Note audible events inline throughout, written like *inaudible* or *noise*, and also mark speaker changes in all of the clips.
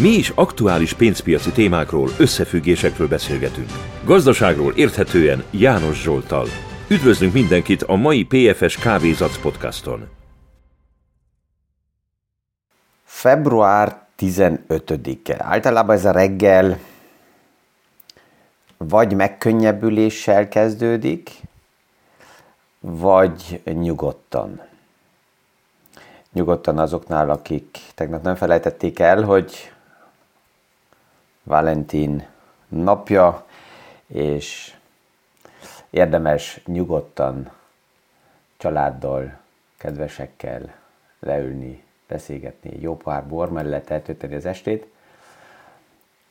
Speaker 1: Mi is aktuális pénzpiaci témákról, összefüggésekről beszélgetünk. Gazdaságról érthetően János Zsoltal. Üdvözlünk mindenkit a mai PFS Kávézac podcaston.
Speaker 2: Február 15-e. Általában ez a reggel vagy megkönnyebbüléssel kezdődik, vagy nyugodtan. Nyugodtan azoknál, akik tegnap nem felejtették el, hogy Valentin napja, és érdemes nyugodtan családdal, kedvesekkel leülni, beszélgetni, jó pár bor mellett eltölteni az estét.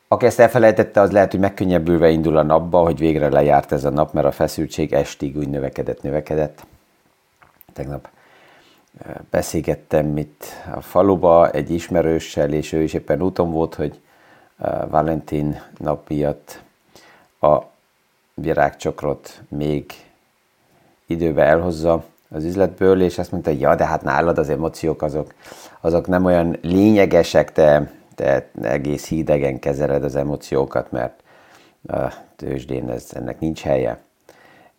Speaker 2: Aki ezt elfelejtette, az lehet, hogy megkönnyebbülve indul a napba, hogy végre lejárt ez a nap, mert a feszültség estig úgy növekedett, növekedett. Tegnap beszélgettem itt a faluba egy ismerőssel, és ő is éppen úton volt, hogy Valentin nap miatt a virágcsokrot még időbe elhozza az üzletből, és azt mondta, ja, de hát nálad az emóciók azok, azok nem olyan lényegesek, te, te egész hídegen kezeled az emóciókat, mert a tőzsdén ez, ennek nincs helye.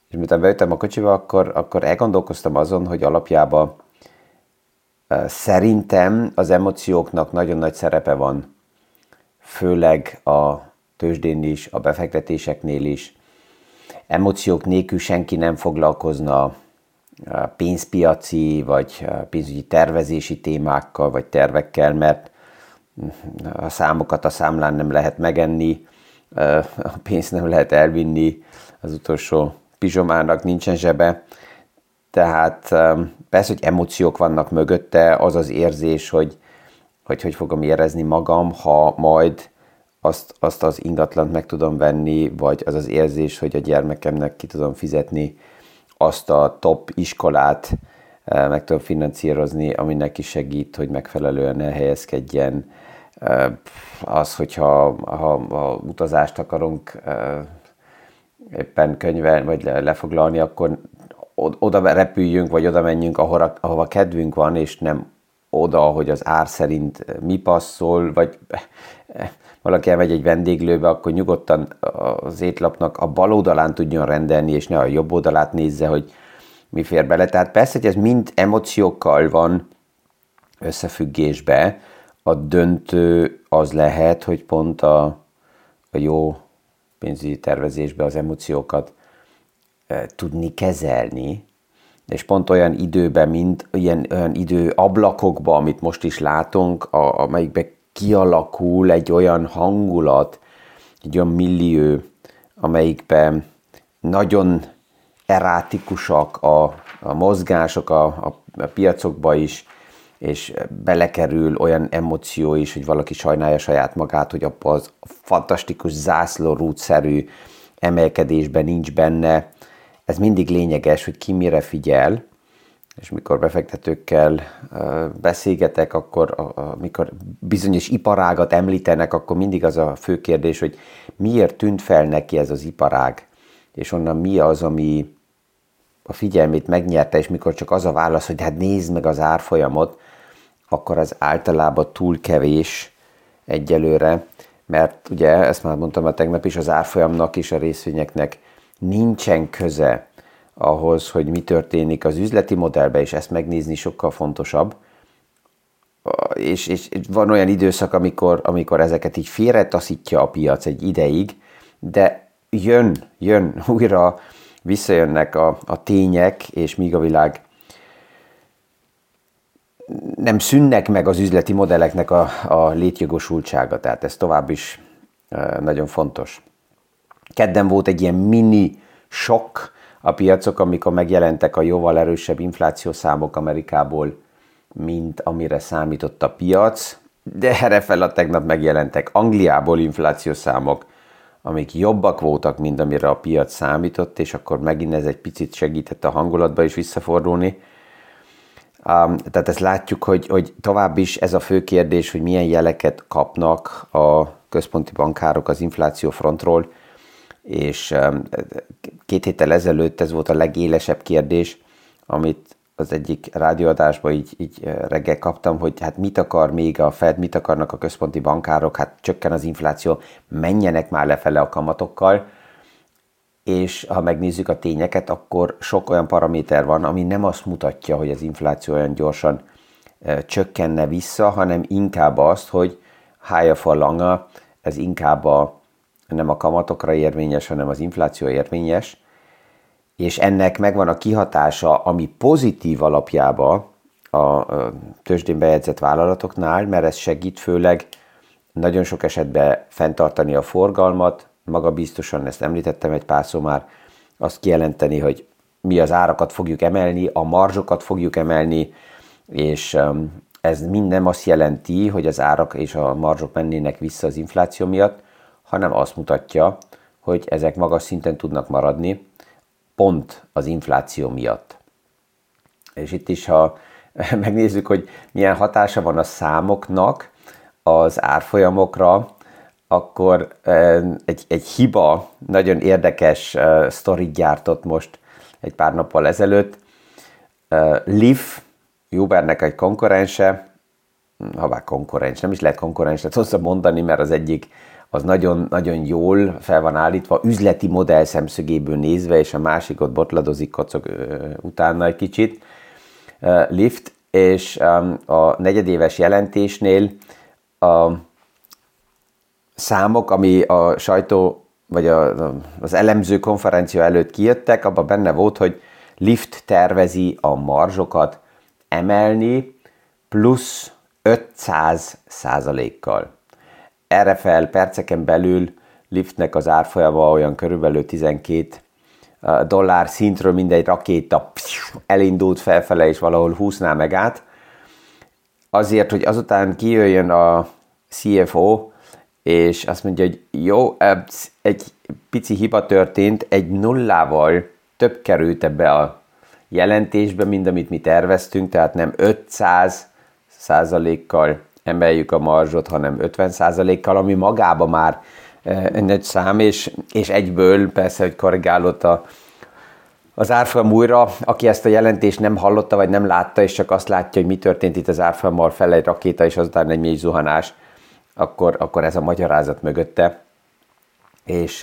Speaker 2: És miután bejöttem a kocsiba, akkor, akkor elgondolkoztam azon, hogy alapjában szerintem az emócióknak nagyon nagy szerepe van főleg a tőzsdén is, a befektetéseknél is. Emóciók nélkül senki nem foglalkozna pénzpiaci vagy pénzügyi tervezési témákkal vagy tervekkel, mert a számokat a számlán nem lehet megenni, a pénzt nem lehet elvinni, az utolsó pizsomának nincsen zsebe. Tehát persze, hogy emóciók vannak mögötte, az az érzés, hogy hogy hogy fogom érezni magam, ha majd azt, azt az ingatlant meg tudom venni, vagy az az érzés, hogy a gyermekemnek ki tudom fizetni azt a top iskolát, eh, meg tudom finanszírozni, ami neki segít, hogy megfelelően elhelyezkedjen. Eh, az, hogyha ha, ha utazást akarunk eh, éppen könyvel, vagy lefoglalni, akkor oda repüljünk, vagy oda menjünk, ahova, ahova kedvünk van, és nem oda, hogy az ár szerint mi passzol, vagy valaki elmegy egy vendéglőbe, akkor nyugodtan az étlapnak a bal oldalán tudjon rendelni, és ne a jobb oldalát nézze, hogy mi fér bele. Tehát persze, hogy ez mind emóciókkal van összefüggésbe, a döntő az lehet, hogy pont a, a jó pénzügyi tervezésbe az emóciókat e, tudni kezelni, és pont olyan időben, mint olyan, olyan idő ablakokban, amit most is látunk, a, amelyikben kialakul egy olyan hangulat, egy olyan millió, amelyikben nagyon erátikusak a, a mozgások a, a, a piacokba is, és belekerül olyan emóció is, hogy valaki sajnálja saját magát, hogy abban az fantasztikus zászlórútszerű emelkedésben nincs benne, ez mindig lényeges, hogy ki mire figyel, és mikor befektetőkkel beszélgetek, akkor amikor bizonyos iparágat említenek, akkor mindig az a fő kérdés, hogy miért tűnt fel neki ez az iparág, és onnan mi az, ami a figyelmét megnyerte, és mikor csak az a válasz, hogy hát nézd meg az árfolyamot, akkor az általában túl kevés egyelőre, mert ugye, ezt már mondtam a tegnap is, az árfolyamnak és a részvényeknek nincsen köze ahhoz, hogy mi történik az üzleti modellben, és ezt megnézni sokkal fontosabb. És, és van olyan időszak, amikor, amikor ezeket így félretaszítja a piac egy ideig, de jön, jön *laughs* újra, visszajönnek a, a tények, és míg a világ nem szűnnek meg az üzleti modelleknek a, a létjogosultsága, tehát ez tovább is nagyon fontos. Kedden volt egy ilyen mini sok a piacok, amikor megjelentek a jóval erősebb inflációszámok Amerikából, mint amire számított a piac, de erre fel a tegnap megjelentek Angliából inflációszámok, amik jobbak voltak, mint amire a piac számított, és akkor megint ez egy picit segített a hangulatba is visszafordulni. Um, tehát ezt látjuk, hogy, hogy tovább is ez a fő kérdés, hogy milyen jeleket kapnak a központi bankárok az infláció frontról, és két héttel ezelőtt ez volt a legélesebb kérdés, amit az egyik rádióadásban így, így reggel kaptam, hogy hát mit akar még a Fed, mit akarnak a központi bankárok, hát csökken az infláció, menjenek már lefele a kamatokkal, és ha megnézzük a tényeket, akkor sok olyan paraméter van, ami nem azt mutatja, hogy az infláció olyan gyorsan csökkenne vissza, hanem inkább azt, hogy higher for longer, ez inkább a, nem a kamatokra érvényes, hanem az infláció érvényes, és ennek megvan a kihatása, ami pozitív alapjába a tőzsdén bejegyzett vállalatoknál, mert ez segít főleg nagyon sok esetben fenntartani a forgalmat, maga biztosan, ezt említettem egy pár szó már, azt kijelenteni, hogy mi az árakat fogjuk emelni, a marzsokat fogjuk emelni, és ez minden azt jelenti, hogy az árak és a marzsok mennének vissza az infláció miatt, hanem azt mutatja, hogy ezek magas szinten tudnak maradni, pont az infláció miatt. És itt is, ha *laughs* megnézzük, hogy milyen hatása van a számoknak az árfolyamokra, akkor egy, egy hiba, nagyon érdekes sztorit gyártott most egy pár nappal ezelőtt. Leaf, Ubernek egy konkurense, ha bár konkurens, nem is lehet konkurens, lehet hozzá mondani, mert az egyik az nagyon, nagyon jól fel van állítva, üzleti modell szemszögéből nézve, és a másik ott botladozik, kocog utána egy kicsit. Lift, és a negyedéves jelentésnél a számok, ami a sajtó vagy a, az elemző konferencia előtt kijöttek, abban benne volt, hogy Lift tervezi a marzsokat emelni plusz 500 százalékkal. Erre fel perceken belül Liftnek az árfolyama olyan körülbelül 12 dollár szintről mindegy rakéta elindult felfele, és valahol húzná meg át. Azért, hogy azután kijöjjön a CFO, és azt mondja, hogy jó, egy pici hiba történt, egy nullával több került ebbe a jelentésbe, mint amit mi terveztünk, tehát nem 500 százalékkal emeljük a marzsot, hanem 50 százalékkal, ami magába már egy nagy szám, és, és egyből persze, hogy korrigálott a, az árfolyam újra, aki ezt a jelentést nem hallotta, vagy nem látta, és csak azt látja, hogy mi történt itt az árfolyammal fel egy rakéta, és azután egy mély zuhanás, akkor, akkor ez a magyarázat mögötte. És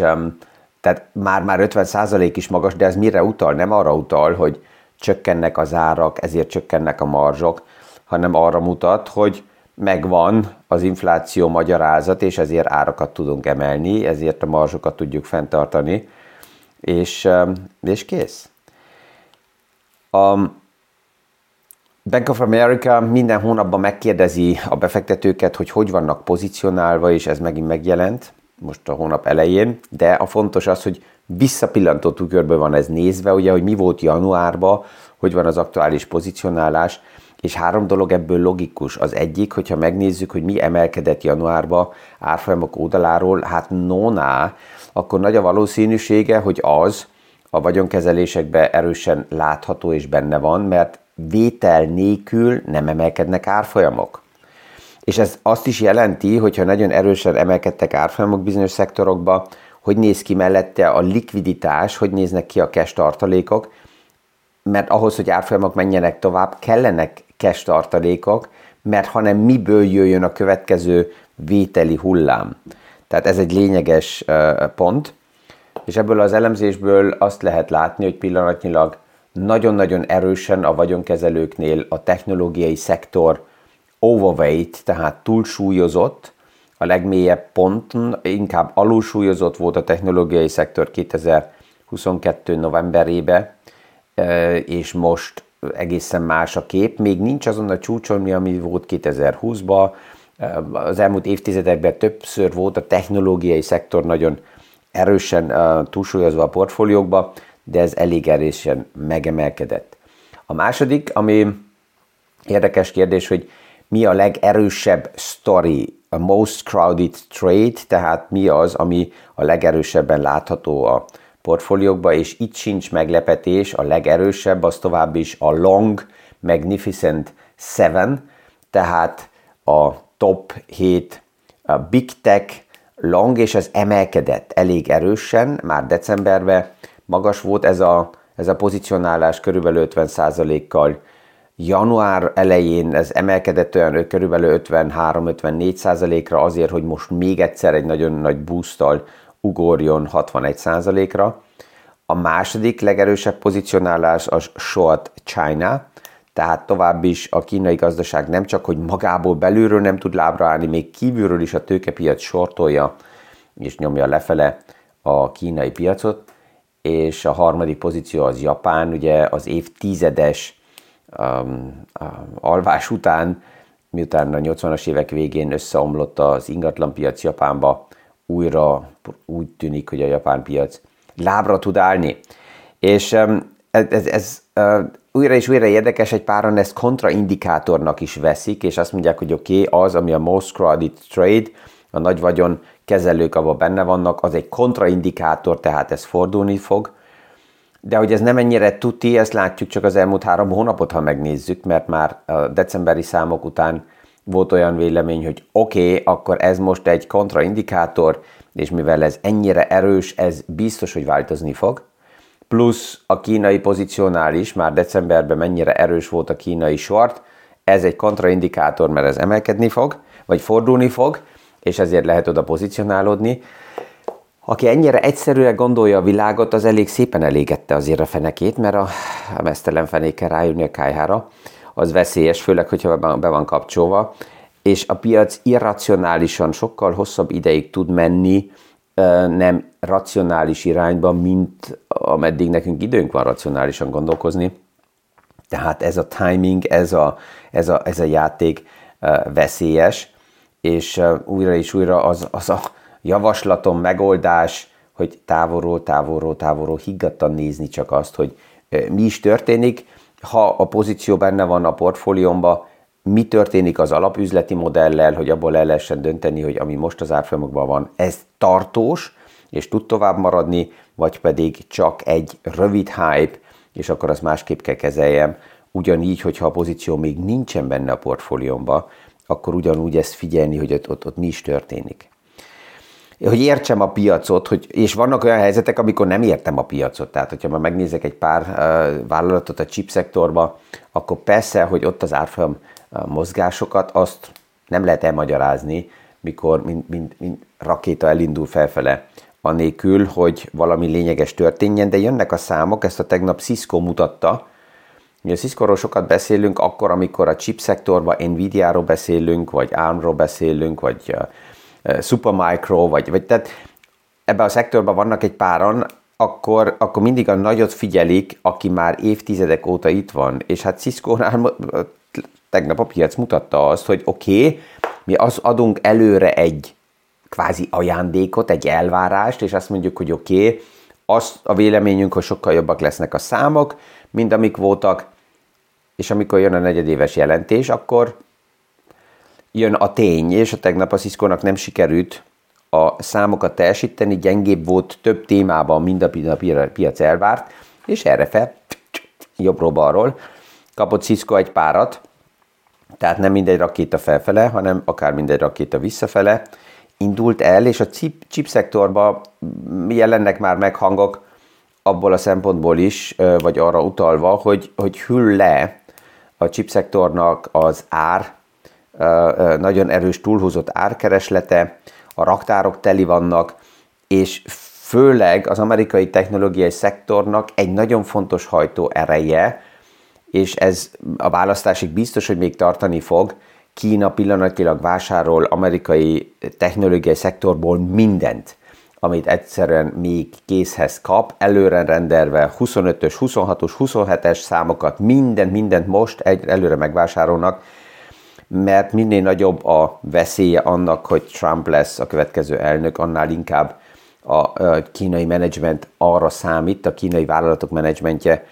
Speaker 2: tehát már-már 50% is magas, de ez mire utal? Nem arra utal, hogy csökkennek az árak, ezért csökkennek a marzsok, hanem arra mutat, hogy megvan az infláció magyarázat, és ezért árakat tudunk emelni, ezért a marzsokat tudjuk fenntartani, és, um, és kész. A Bank of America minden hónapban megkérdezi a befektetőket, hogy hogy vannak pozícionálva, és ez megint megjelent most a hónap elején, de a fontos az, hogy visszapillantó tükörbe van ez nézve, ugye, hogy mi volt januárban, hogy van az aktuális pozicionálás, és három dolog ebből logikus. Az egyik, hogyha megnézzük, hogy mi emelkedett januárban árfolyamok oldaláról, hát noná, akkor nagy a valószínűsége, hogy az a vagyonkezelésekben erősen látható és benne van, mert vétel nélkül nem emelkednek árfolyamok. És ez azt is jelenti, hogyha nagyon erősen emelkedtek árfolyamok bizonyos szektorokba, hogy néz ki mellette a likviditás, hogy néznek ki a cash tartalékok, mert ahhoz, hogy árfolyamok menjenek tovább, kellenek cash tartalékok, mert hanem miből jöjjön a következő vételi hullám. Tehát ez egy lényeges pont, és ebből az elemzésből azt lehet látni, hogy pillanatnyilag nagyon-nagyon erősen a vagyonkezelőknél a technológiai szektor overweight, tehát túlsúlyozott, a legmélyebb ponton, inkább alulsúlyozott volt a technológiai szektor 2022. novemberébe, és most egészen más a kép. Még nincs azon a csúcson, mi ami volt 2020-ban. Az elmúlt évtizedekben többször volt a technológiai szektor nagyon erősen túlsúlyozva a portfóliókba, de ez elég erősen megemelkedett. A második, ami érdekes kérdés, hogy mi a legerősebb story, a most crowded trade, tehát mi az, ami a legerősebben látható a portfóliókba, és itt sincs meglepetés, a legerősebb az tovább is a Long Magnificent Seven, tehát a top 7 a Big Tech Long, és ez emelkedett elég erősen, már decemberben magas volt ez a, ez a pozicionálás körülbelül 50%-kal. Január elején ez emelkedett olyan körülbelül 53-54%-ra azért, hogy most még egyszer egy nagyon nagy boosttal ugorjon 61%-ra. A második legerősebb pozicionálás az short China, tehát tovább is a kínai gazdaság nem csak, hogy magából belülről nem tud lábra állni, még kívülről is a tőkepiac sortolja és nyomja lefele a kínai piacot, és a harmadik pozíció az Japán, ugye az évtizedes um, um, alvás után, miután a 80-as évek végén összeomlott az ingatlanpiac Japánba, újra úgy tűnik, hogy a japán piac lábra tud állni. És ez, ez, ez újra és újra érdekes, egy páran ezt kontraindikátornak is veszik, és azt mondják, hogy oké, okay, az, ami a most crowded trade, a nagy vagyon kezelők abban benne vannak, az egy kontraindikátor, tehát ez fordulni fog. De hogy ez nem ennyire tuti, ezt látjuk csak az elmúlt három hónapot, ha megnézzük, mert már a decemberi számok után volt olyan vélemény, hogy oké, okay, akkor ez most egy kontraindikátor, és mivel ez ennyire erős, ez biztos, hogy változni fog. Plusz a kínai pozíciónál is, már decemberben mennyire erős volt a kínai short, ez egy kontraindikátor, mert ez emelkedni fog, vagy fordulni fog, és ezért lehet oda pozícionálódni. Aki ennyire egyszerűen gondolja a világot, az elég szépen elégette azért a fenekét, mert a, a mesztelen fenék kell rájönni a kájhára. Az veszélyes, főleg, hogyha be van kapcsolva. És a piac irracionálisan sokkal hosszabb ideig tud menni, nem racionális irányba, mint ameddig nekünk időnk van racionálisan gondolkozni. Tehát ez a timing, ez a, ez a, ez a játék veszélyes, és újra és újra az, az a javaslatom, megoldás, hogy távolról, távolról, távolról higgadtan nézni csak azt, hogy mi is történik, ha a pozíció benne van a portfóliómba, mi történik az alapüzleti modellel, hogy abból el lehessen dönteni, hogy ami most az árfolyamokban van, ez tartós, és tud tovább maradni, vagy pedig csak egy rövid hype, és akkor azt másképp kell kezeljem. Ugyanígy, hogyha a pozíció még nincsen benne a portfóliómba, akkor ugyanúgy ezt figyelni, hogy ott, ott, ott mi is történik. Hogy értsem a piacot, hogy, és vannak olyan helyzetek, amikor nem értem a piacot. Tehát, hogyha már megnézek egy pár uh, vállalatot a chip szektorba, akkor persze, hogy ott az árfolyam uh, mozgásokat, azt nem lehet elmagyarázni, mikor mint, mint, mint rakéta elindul felfele, anélkül, hogy valami lényeges történjen, de jönnek a számok, ezt a tegnap Cisco mutatta, mi a Cisco-ról sokat beszélünk akkor, amikor a chip szektorban Nvidia-ról beszélünk, vagy ARM-ról beszélünk, vagy Supermicro, vagy, vagy tehát ebben a szektorban vannak egy páran, akkor, akkor mindig a nagyot figyelik, aki már évtizedek óta itt van. És hát Cisco-nál tegnap a piac mutatta azt, hogy oké, okay, mi az adunk előre egy kvázi ajándékot, egy elvárást, és azt mondjuk, hogy oké, okay, az a véleményünk, hogy sokkal jobbak lesznek a számok, mint amik voltak, és amikor jön a negyedéves jelentés, akkor jön a tény, és a tegnap a cisco nem sikerült a számokat teljesíteni, gyengébb volt több témában, mind a piac elvárt, és erre fel, jobbról-balról kapott Cisco egy párat, tehát nem mindegy rakéta felfele, hanem akár mindegy rakéta visszafele, indult el, és a chip, szektorban jelennek már meg hangok abból a szempontból is, vagy arra utalva, hogy, hogy hüll le a chip szektornak az ár, nagyon erős túlhúzott árkereslete, a raktárok teli vannak, és főleg az amerikai technológiai szektornak egy nagyon fontos hajtó ereje, és ez a választásig biztos, hogy még tartani fog, Kína pillanatilag vásárol amerikai technológiai szektorból mindent, amit egyszerűen még készhez kap, előre rendelve 25-ös, 26-os, 27-es számokat, mindent, mindent most egy, előre megvásárolnak, mert minél nagyobb a veszélye annak, hogy Trump lesz a következő elnök, annál inkább a kínai menedzsment arra számít, a kínai vállalatok menedzsmentje,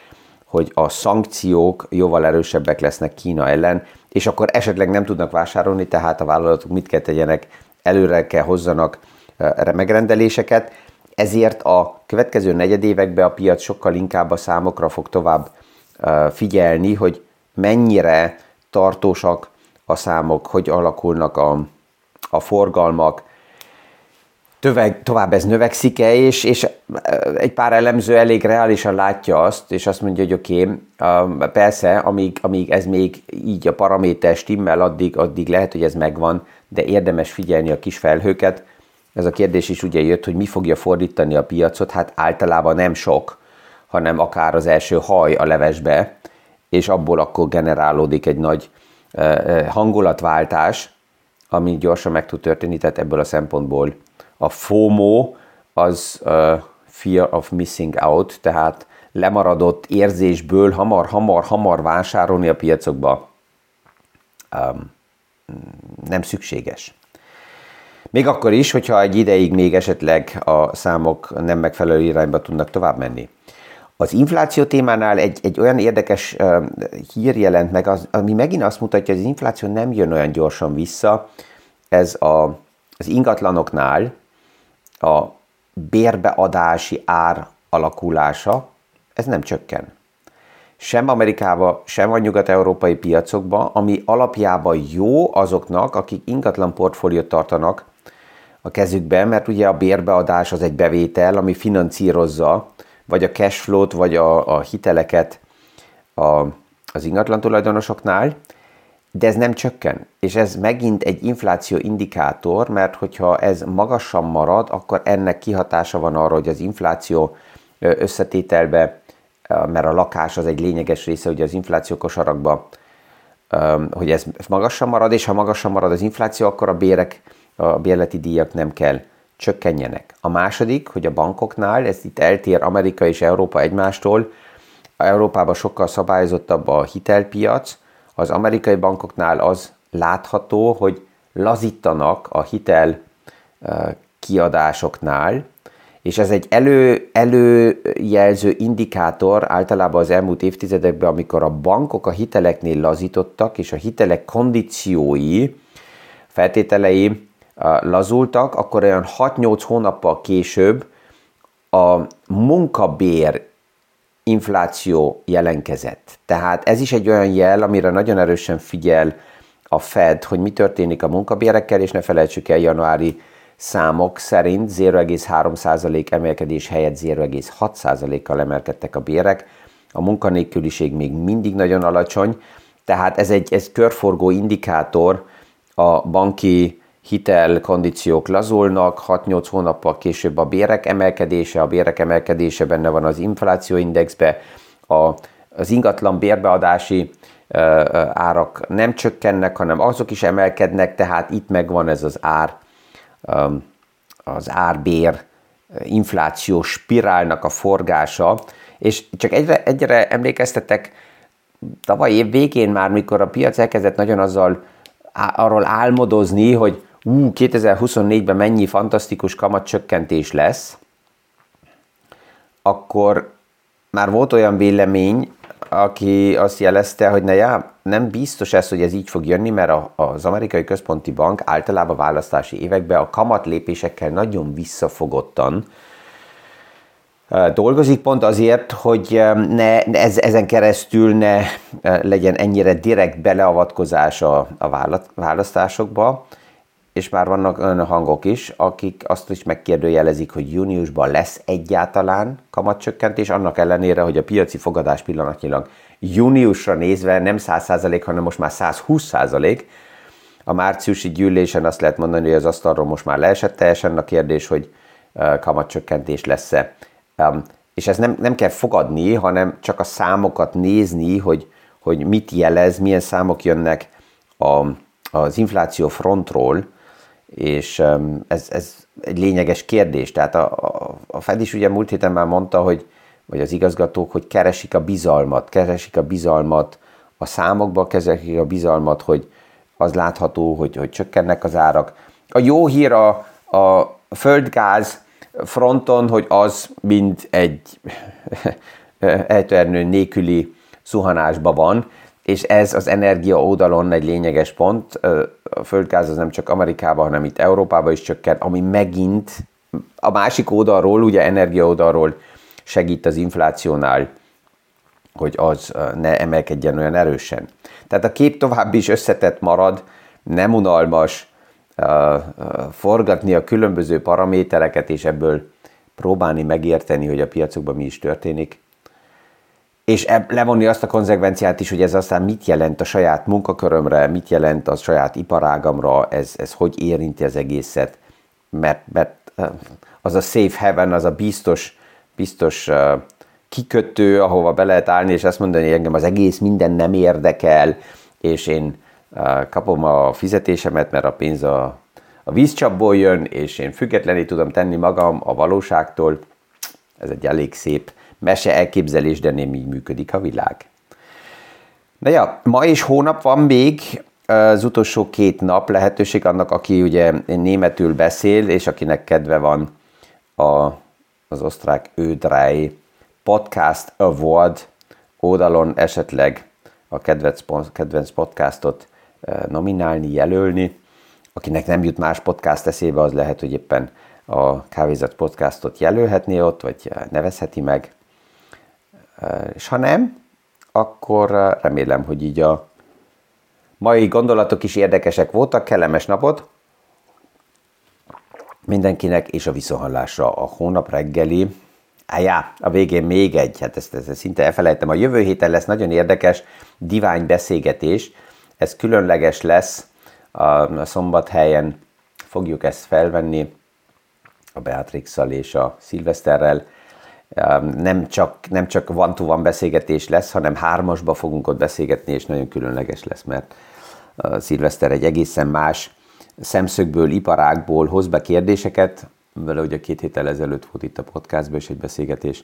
Speaker 2: hogy a szankciók jóval erősebbek lesznek Kína ellen, és akkor esetleg nem tudnak vásárolni, tehát a vállalatok mit kell tegyenek, előre kell hozzanak megrendeléseket, ezért a következő negyedévekben a piac sokkal inkább a számokra fog tovább figyelni, hogy mennyire tartósak a számok, hogy alakulnak a, a forgalmak. töveg, tovább ez növekszik-e, és, és egy pár elemző elég reálisan látja azt, és azt mondja, hogy oké, okay, persze, amíg, amíg ez még így a paraméter stimmel, addig, addig lehet, hogy ez megvan, de érdemes figyelni a kis felhőket. Ez a kérdés is ugye jött, hogy mi fogja fordítani a piacot, hát általában nem sok, hanem akár az első haj a levesbe, és abból akkor generálódik egy nagy hangulatváltás, ami gyorsan meg tud történni, tehát ebből a szempontból a FOMO az fear of missing out, tehát lemaradott érzésből hamar, hamar, hamar vásárolni a piacokba um, nem szükséges. Még akkor is, hogyha egy ideig még esetleg a számok nem megfelelő irányba tudnak tovább menni. Az infláció témánál egy, egy olyan érdekes hír jelent meg, az, ami megint azt mutatja, hogy az infláció nem jön olyan gyorsan vissza. Ez a, az ingatlanoknál a bérbeadási ár alakulása, ez nem csökken. Sem Amerikába, sem a nyugat-európai piacokba, ami alapjában jó azoknak, akik ingatlan portfóliót tartanak a kezükben, mert ugye a bérbeadás az egy bevétel, ami financírozza vagy a cashflow-t, vagy a, a hiteleket a, az ingatlan tulajdonosoknál, de ez nem csökken. És ez megint egy infláció indikátor, mert hogyha ez magasan marad, akkor ennek kihatása van arra, hogy az infláció összetételbe, mert a lakás az egy lényeges része ugye az infláció kosarakba, hogy ez magasan marad, és ha magasan marad az infláció, akkor a bérek, a bérleti díjak nem kell csökkenjenek. A második, hogy a bankoknál, ez itt eltér Amerika és Európa egymástól, Európában sokkal szabályozottabb a hitelpiac, az amerikai bankoknál az látható, hogy lazítanak a hitel kiadásoknál, és ez egy elő, előjelző indikátor általában az elmúlt évtizedekben, amikor a bankok a hiteleknél lazítottak, és a hitelek kondíciói, feltételei lazultak, akkor olyan 6-8 hónappal később a munkabér infláció jelenkezett. Tehát ez is egy olyan jel, amire nagyon erősen figyel a Fed, hogy mi történik a munkabérekkel, és ne felejtsük el januári számok szerint 0,3% emelkedés helyett 0,6%-kal emelkedtek a bérek. A munkanélküliség még mindig nagyon alacsony, tehát ez egy ez körforgó indikátor a banki hitelkondíciók lazulnak, 6-8 hónappal később a bérek emelkedése, a bérek emelkedése benne van az inflációindexbe, a, az ingatlan bérbeadási árak nem csökkennek, hanem azok is emelkednek, tehát itt megvan ez az ár, az árbér inflációs spirálnak a forgása, és csak egyre, egyre emlékeztetek, tavaly év végén már, mikor a piac elkezdett nagyon azzal arról álmodozni, hogy ú, 2024-ben mennyi fantasztikus kamatcsökkentés lesz, akkor már volt olyan vélemény, aki azt jelezte, hogy ne já, nem biztos ez, hogy ez így fog jönni, mert az amerikai központi bank általában választási években a kamatlépésekkel nagyon visszafogottan dolgozik, pont azért, hogy ne, ez, ezen keresztül ne legyen ennyire direkt beleavatkozás a, a választásokba, és már vannak olyan hangok is, akik azt is megkérdőjelezik, hogy júniusban lesz egyáltalán kamatcsökkentés, annak ellenére, hogy a piaci fogadás pillanatnyilag júniusra nézve nem 100%, hanem most már 120%. A márciusi gyűlésen azt lehet mondani, hogy az asztalról most már leesett teljesen a kérdés, hogy kamatcsökkentés lesz-e. És ezt nem, nem kell fogadni, hanem csak a számokat nézni, hogy, hogy mit jelez, milyen számok jönnek a, az infláció frontról, és ez, ez egy lényeges kérdés. Tehát a, a, a Fed is ugye múlt héten már mondta, hogy, vagy az igazgatók, hogy keresik a bizalmat, keresik a bizalmat a számokba, keresik a bizalmat, hogy az látható, hogy, hogy csökkennek az árak. A jó hír a, a földgáz fronton, hogy az mind egy *laughs* eltörnő nélküli zuhanásban van, és ez az energia oldalon egy lényeges pont. A földgáz az nem csak Amerikában, hanem itt Európában is csökken, ami megint a másik oldalról, ugye energia oldalról segít az inflációnál, hogy az ne emelkedjen olyan erősen. Tehát a kép tovább is összetett marad, nem unalmas, forgatni a különböző paramétereket, és ebből próbálni megérteni, hogy a piacokban mi is történik, és levonni azt a konzekvenciát is, hogy ez aztán mit jelent a saját munkakörömre, mit jelent a saját iparágamra, ez, ez hogy érinti az egészet, mert, mert az a safe heaven, az a biztos, biztos kikötő, ahova be lehet állni, és azt mondani, hogy engem az egész minden nem érdekel, és én kapom a fizetésemet, mert a pénz a, a vízcsapból jön, és én függetlenül tudom tenni magam a valóságtól. Ez egy elég szép mese elképzelés, de nem így működik a világ. De ja, ma és hónap van még az utolsó két nap lehetőség annak, aki ugye németül beszél, és akinek kedve van a, az osztrák Ödrei Podcast Award oldalon esetleg a kedvenc, kedvenc podcastot nominálni, jelölni. Akinek nem jut más podcast eszébe, az lehet, hogy éppen a Kávézat podcastot jelölhetné ott, vagy nevezheti meg. És ha nem, akkor remélem, hogy így a mai gondolatok is érdekesek voltak. Kellemes napot mindenkinek, és a viszonhallásra a hónap reggeli. Ájá, a végén még egy, hát ezt, ezt szinte elfelejtem. A jövő héten lesz nagyon érdekes divány beszélgetés, ez különleges lesz, a, a szombathelyen fogjuk ezt felvenni, a beatrix és a Szilveszterrel. Nem csak, nem csak van to van beszélgetés lesz, hanem hármasba fogunk ott beszélgetni, és nagyon különleges lesz, mert Szilveszter egy egészen más szemszögből, iparágból hoz be kérdéseket, vele ugye két héttel ezelőtt volt itt a podcastban is egy beszélgetés,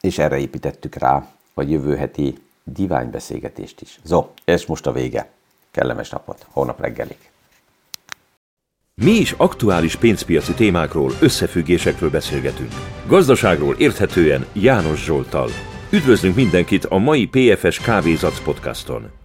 Speaker 2: és erre építettük rá a jövő heti divány beszélgetést is. Zo, ez most a vége. Kellemes napot, holnap reggelig.
Speaker 1: Mi is aktuális pénzpiaci témákról, összefüggésekről beszélgetünk. Gazdaságról érthetően János Zsoltal. Üdvözlünk mindenkit a mai PFS Kávézac podcaston!